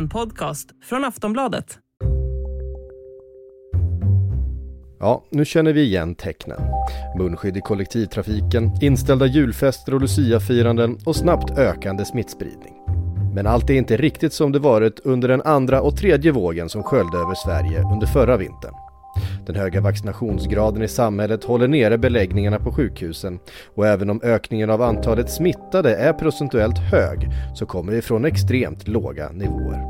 En podcast från Aftonbladet. Ja, nu känner vi igen tecknen. Munskydd i kollektivtrafiken, inställda julfester och luciafiranden och snabbt ökande smittspridning. Men allt är inte riktigt som det varit under den andra och tredje vågen som sköljde över Sverige under förra vintern. Den höga vaccinationsgraden i samhället håller nere beläggningarna på sjukhusen och även om ökningen av antalet smittade är procentuellt hög så kommer vi från extremt låga nivåer.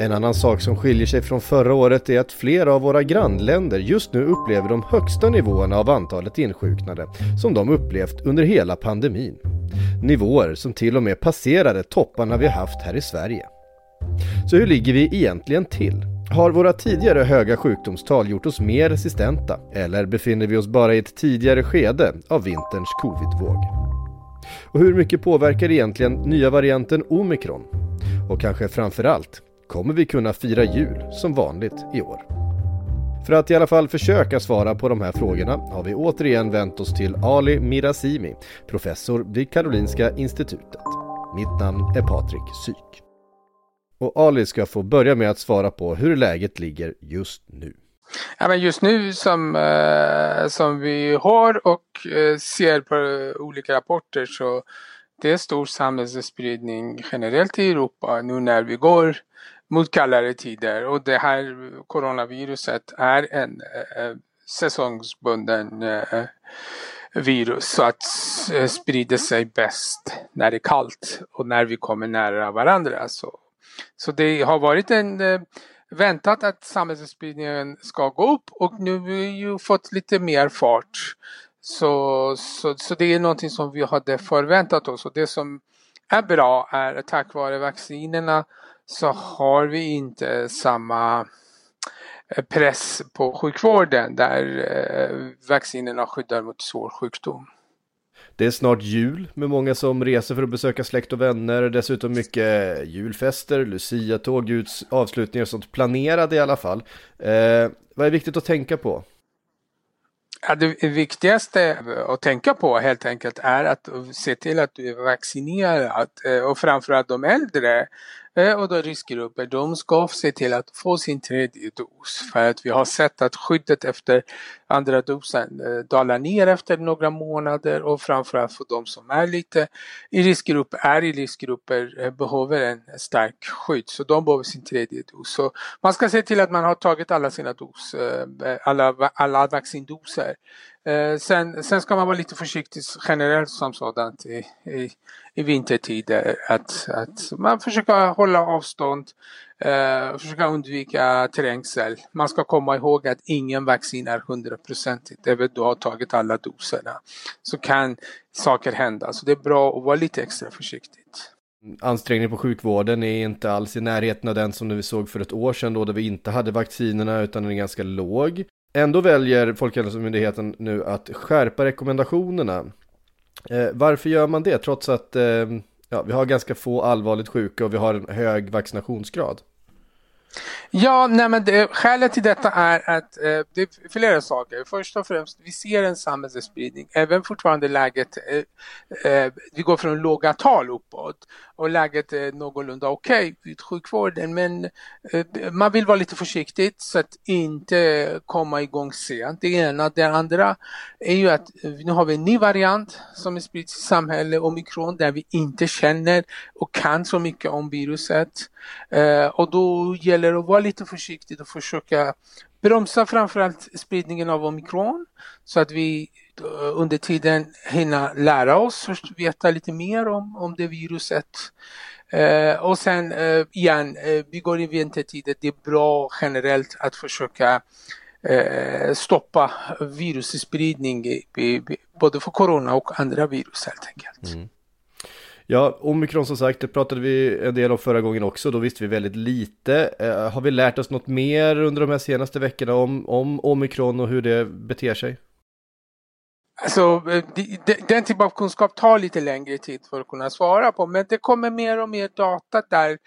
En annan sak som skiljer sig från förra året är att flera av våra grannländer just nu upplever de högsta nivåerna av antalet insjuknade som de upplevt under hela pandemin. Nivåer som till och med passerade topparna vi haft här i Sverige. Så hur ligger vi egentligen till? Har våra tidigare höga sjukdomstal gjort oss mer resistenta eller befinner vi oss bara i ett tidigare skede av vinterns covidvåg? Och hur mycket påverkar egentligen nya varianten omikron? Och kanske framförallt, kommer vi kunna fira jul som vanligt i år? För att i alla fall försöka svara på de här frågorna har vi återigen vänt oss till Ali Mirazimi, professor vid Karolinska institutet. Mitt namn är Patrik Syk. Och Ali ska få börja med att svara på hur läget ligger just nu. Ja, men just nu som, eh, som vi har och eh, ser på olika rapporter så det är stor samhällsspridning generellt i Europa nu när vi går mot kallare tider och det här coronaviruset är en eh, eh säsongsbunden eh, virus så att eh, sprider sig bäst när det är kallt och när vi kommer nära varandra. Så, så det har varit en eh, väntat att samhällsspridningen ska gå upp och nu har vi ju fått lite mer fart. Så, så, så det är någonting som vi hade förväntat oss och det som är bra är att tack vare vaccinerna så har vi inte samma eh, press på sjukvården där eh, vaccinerna skyddar mot svår sjukdom. Det är snart jul med många som reser för att besöka släkt och vänner. Dessutom mycket julfester, luciatåg, avslutningar och sånt planerade i alla fall. Eh, vad är viktigt att tänka på? Ja, det viktigaste att tänka på helt enkelt är att se till att du är vaccinerad eh, och framförallt de äldre och då riskgrupper, de ska se till att få sin tredje dos. För att vi har sett att skyddet efter andra dosen eh, dalar ner efter några månader och framförallt för de som är lite i riskgrupp, är i riskgrupper, eh, behöver en stark skydd. Så de behöver sin tredje dos. Så man ska se till att man har tagit alla sina dos, eh, alla, alla vaccindoser. Eh, sen, sen ska man vara lite försiktig generellt som sådant i, i, i vintertider. Att, att man försöker hålla avstånd, eh, försöka undvika trängsel. Man ska komma ihåg att ingen vaccin är hundraprocentigt. Även du har tagit alla doserna så kan saker hända. Så det är bra att vara lite extra försiktigt. Ansträngningen på sjukvården är inte alls i närheten av den som vi såg för ett år sedan då, där vi inte hade vaccinerna utan den är ganska låg. Ändå väljer Folkhälsomyndigheten nu att skärpa rekommendationerna. Eh, varför gör man det trots att eh, ja, vi har ganska få allvarligt sjuka och vi har en hög vaccinationsgrad. Ja, nej men det, skälet till detta är att eh, det är flera saker. Först och främst, vi ser en samhällsspridning. Även fortfarande läget, eh, eh, vi går från låga tal uppåt och läget är någorlunda okej okay vid sjukvården. Men eh, man vill vara lite försiktig så att inte komma igång sent. Det ena. Det andra är ju att eh, nu har vi en ny variant som är spridd i samhället, omikron, där vi inte känner och kan så mycket om viruset. Eh, och då gäller det att vara lite försiktig och försöka bromsa framförallt spridningen av omikron så att vi Eh, under tiden hinna lära oss, veta lite mer om, om det viruset. Eh, och sen eh, igen, eh, vi går i vintertider, det är bra generellt att försöka eh, stoppa virusspridning både för corona och andra virus helt enkelt. Mm. Ja, omikron som sagt, det pratade vi en del om förra gången också, då visste vi väldigt lite. Eh, har vi lärt oss något mer under de här senaste veckorna om, om omikron och hur det beter sig? Alltså, eh, den typen av kunskap tar lite längre tid för att kunna svara på men det kommer mer och mer data där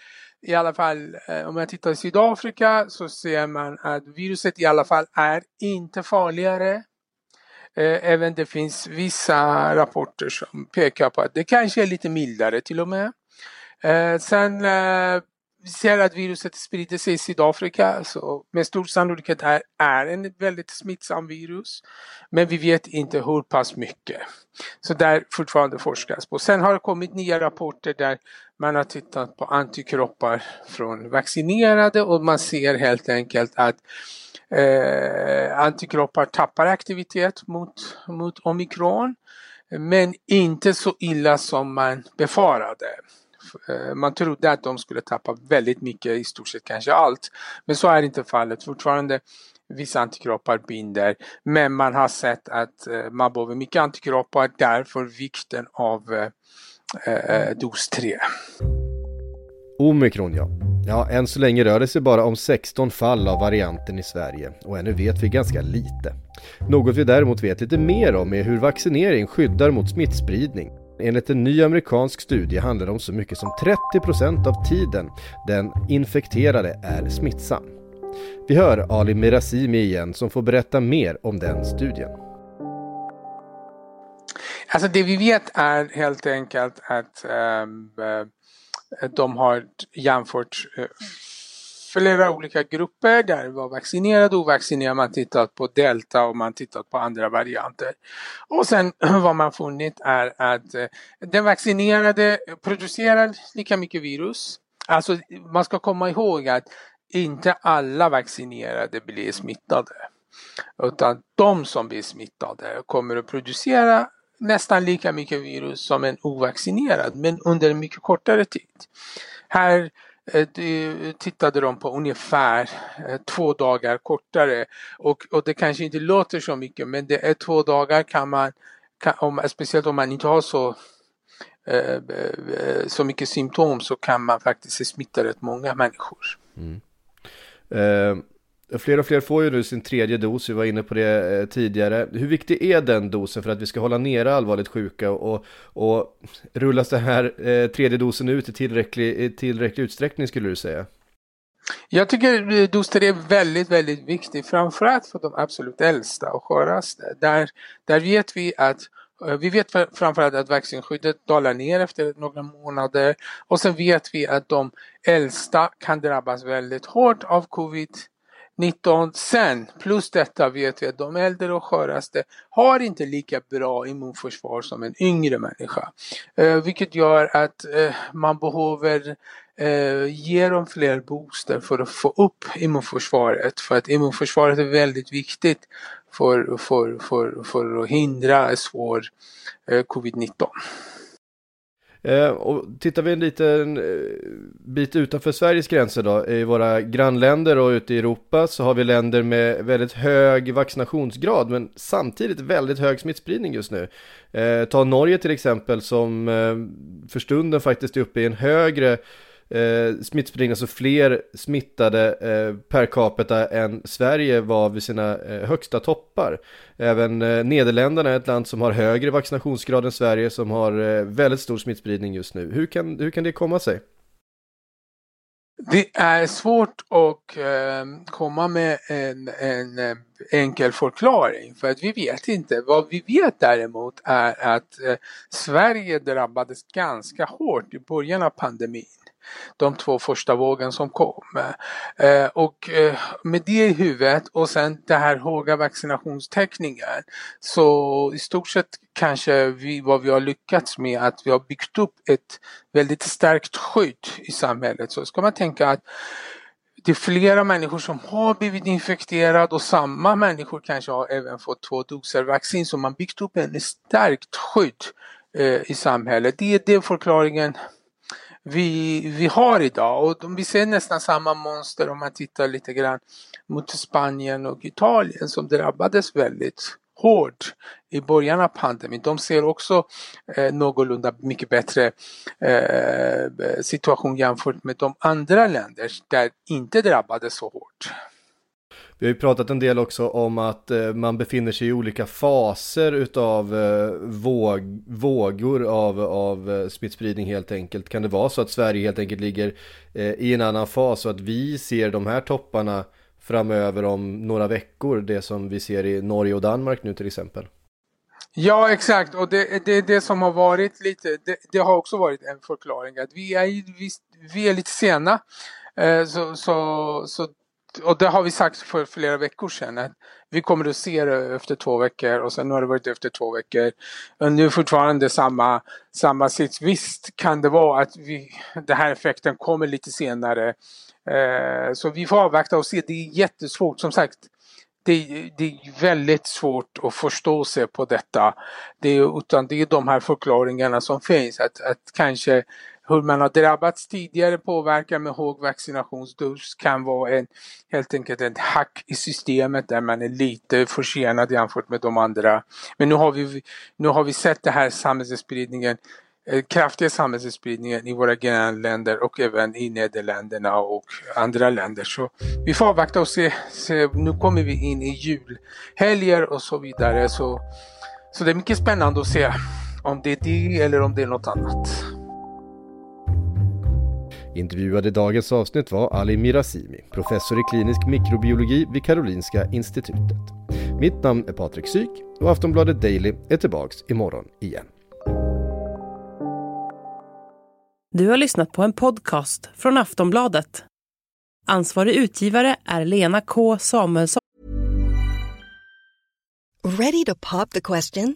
i alla fall eh, om jag tittar i Sydafrika så ser man att viruset i alla fall är inte farligare. Eh, även det finns vissa rapporter som pekar på att det kanske är lite mildare till och med. Sen vi ser att viruset sprider sig i Sydafrika, så med stor sannolikhet är, är en väldigt smittsam virus. Men vi vet inte hur pass mycket. Så där fortfarande forskas på. Sen har det kommit nya rapporter där man har tittat på antikroppar från vaccinerade och man ser helt enkelt att eh, antikroppar tappar aktivitet mot, mot omikron. Men inte så illa som man befarade. Eh, man trodde att de skulle tappa väldigt mycket, i stort sett kanske allt. Men så är inte fallet. Fortfarande vissa antikroppar binder. Men man har sett att eh, man behöver mycket antikroppar, därför vikten av eh, dos 3. Omikron ja. Ja, än så länge rör det sig bara om 16 fall av varianten i Sverige och ännu vet vi ganska lite. Något vi däremot vet lite mer om är hur vaccinering skyddar mot smittspridning. Enligt en ny amerikansk studie handlar det om så mycket som 30% av tiden den infekterade är smittsam. Vi hör Ali Mirazimi igen som får berätta mer om den studien. Alltså det vi vet är helt enkelt att um, de har jämfört uh, flera olika grupper där det var vaccinerade och ovaccinerade. Man tittat på delta och man tittat på andra varianter. Och sen vad man funnit är att eh, den vaccinerade producerar lika mycket virus. Alltså man ska komma ihåg att inte alla vaccinerade blir smittade. Utan de som blir smittade kommer att producera nästan lika mycket virus som en ovaccinerad men under en mycket kortare tid. Här Eh, tittade de på ungefär eh, två dagar kortare och, och det kanske inte låter så mycket men det är två dagar kan man, kan, om, speciellt om man inte har så eh, så mycket symptom så kan man faktiskt smitta rätt många människor. Mm. Eh, fler och fler får ju nu sin tredje dos, vi var inne på det eh, tidigare. Hur viktig är den dosen för att vi ska hålla nere allvarligt sjuka och, och rullas den här eh, tredje dosen ut i tillräcklig, i tillräcklig utsträckning skulle du säga? Jag tycker eh, dos 3 är väldigt, väldigt viktig, framförallt för de absolut äldsta och sköraste. Där, där vet vi att eh, vi vet framförallt att vaccinskyddet dalar ner efter några månader och sen vet vi att de äldsta kan drabbas väldigt hårt av covid. 19 Sen plus detta vet vi att de äldre och sköraste har inte lika bra immunförsvar som en yngre människa. Eh, vilket gör att eh, man behöver eh, ge dem fler booster för att få upp immunförsvaret. För att immunförsvaret är väldigt viktigt för, för, för, för att hindra svår eh, covid-19. Eh, och tittar vi en liten eh, bit utanför Sveriges gränser då, i våra grannländer och ute i Europa så har vi länder med väldigt hög vaccinationsgrad men samtidigt väldigt hög smittspridning just nu. Eh, ta Norge till exempel som eh, för stunden faktiskt är uppe i en högre eh, smittspridning, alltså fler smittade eh, per capita än Sverige var vid sina eh, högsta toppar. Även eh, Nederländerna är ett land som har högre vaccinationsgrad än Sverige som har eh, väldigt stor smittspridning just nu. Hur kan, hur kan det komma sig? Det är svårt att eh, komma med en, en eh, enkel förklaring för att vi vet inte. Vad vi vet däremot är att eh, Sverige drabbades ganska hårt i början av pandemin de två första vågen som kom. Eh, och eh, med det i huvudet och sen den här höga vaccinationstäckningen så i stort sett kanske vi, vad vi har lyckats med att vi har byggt upp ett väldigt starkt skydd i samhället. Så ska man tänka att det är flera människor som har blivit infekterade och samma människor kanske har även fått två doser vaccin så man byggt upp en starkt skydd eh, i samhället. Det är förklaringen vi, vi har idag. Och vi ser nästan samma mönster om man tittar lite grann mot Spanien och Italien som drabbades väldigt hårt i början av pandemin. De ser också eh, någorlunda mycket bättre eh, situation jämfört med de andra länder där inte drabbades så hårt. Vi har ju pratat en del också om att eh, man befinner sig i olika faser utav eh, våg, vågor av, av eh, smittspridning helt enkelt. Kan det vara så att Sverige helt enkelt ligger i en annan fas och att vi ser de här topparna framöver om några veckor, det som vi ser i Norge och Danmark nu till exempel? Ja, exakt. Och det, det, det som har varit lite, det, det, har också varit en förklaring att vi är, vi, vi är lite sena. Eh, så, så, så, och det har vi sagt för flera veckor sedan. Att vi kommer att se det efter två veckor och sen har det varit efter två veckor. Och nu fortfarande samma, samma sits. Visst kan det vara att vi, den här effekten kommer lite senare. Eh, så vi får avvakta och se. Det är jättesvårt. Som sagt, det, det, är väldigt svårt att förstå sig på detta. Det är, utan det är de här förklaringarna som finns. Att, att kanske hur man har drabbats tidigare påverkar med hög vaccinationsdos kan vara en, helt enkelt ett hack i systemet där man är lite försenad jämfört med de andra. Men nu har vi, nu har vi sett den här samhällsspridningen eh, kraftiga samhällsspridningen i våra grannländer och även i Nederländerna och andra länder. Så vi får avvakta och se. se. Nu kommer vi in i julhelger och så vidare. Så, så det är mycket spännande att se om det är det eller om det är något annat. Intervjuad i dagens avsnitt var Ali Mirazimi, professor i klinisk mikrobiologi vid Karolinska institutet. Mitt namn är Patrik Syk och Aftonbladet Daily är tillbaks imorgon igen. Du har lyssnat på en podcast från Aftonbladet. Ansvarig utgivare är Lena K Samuelsson. Ready to pop the question?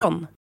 morgon.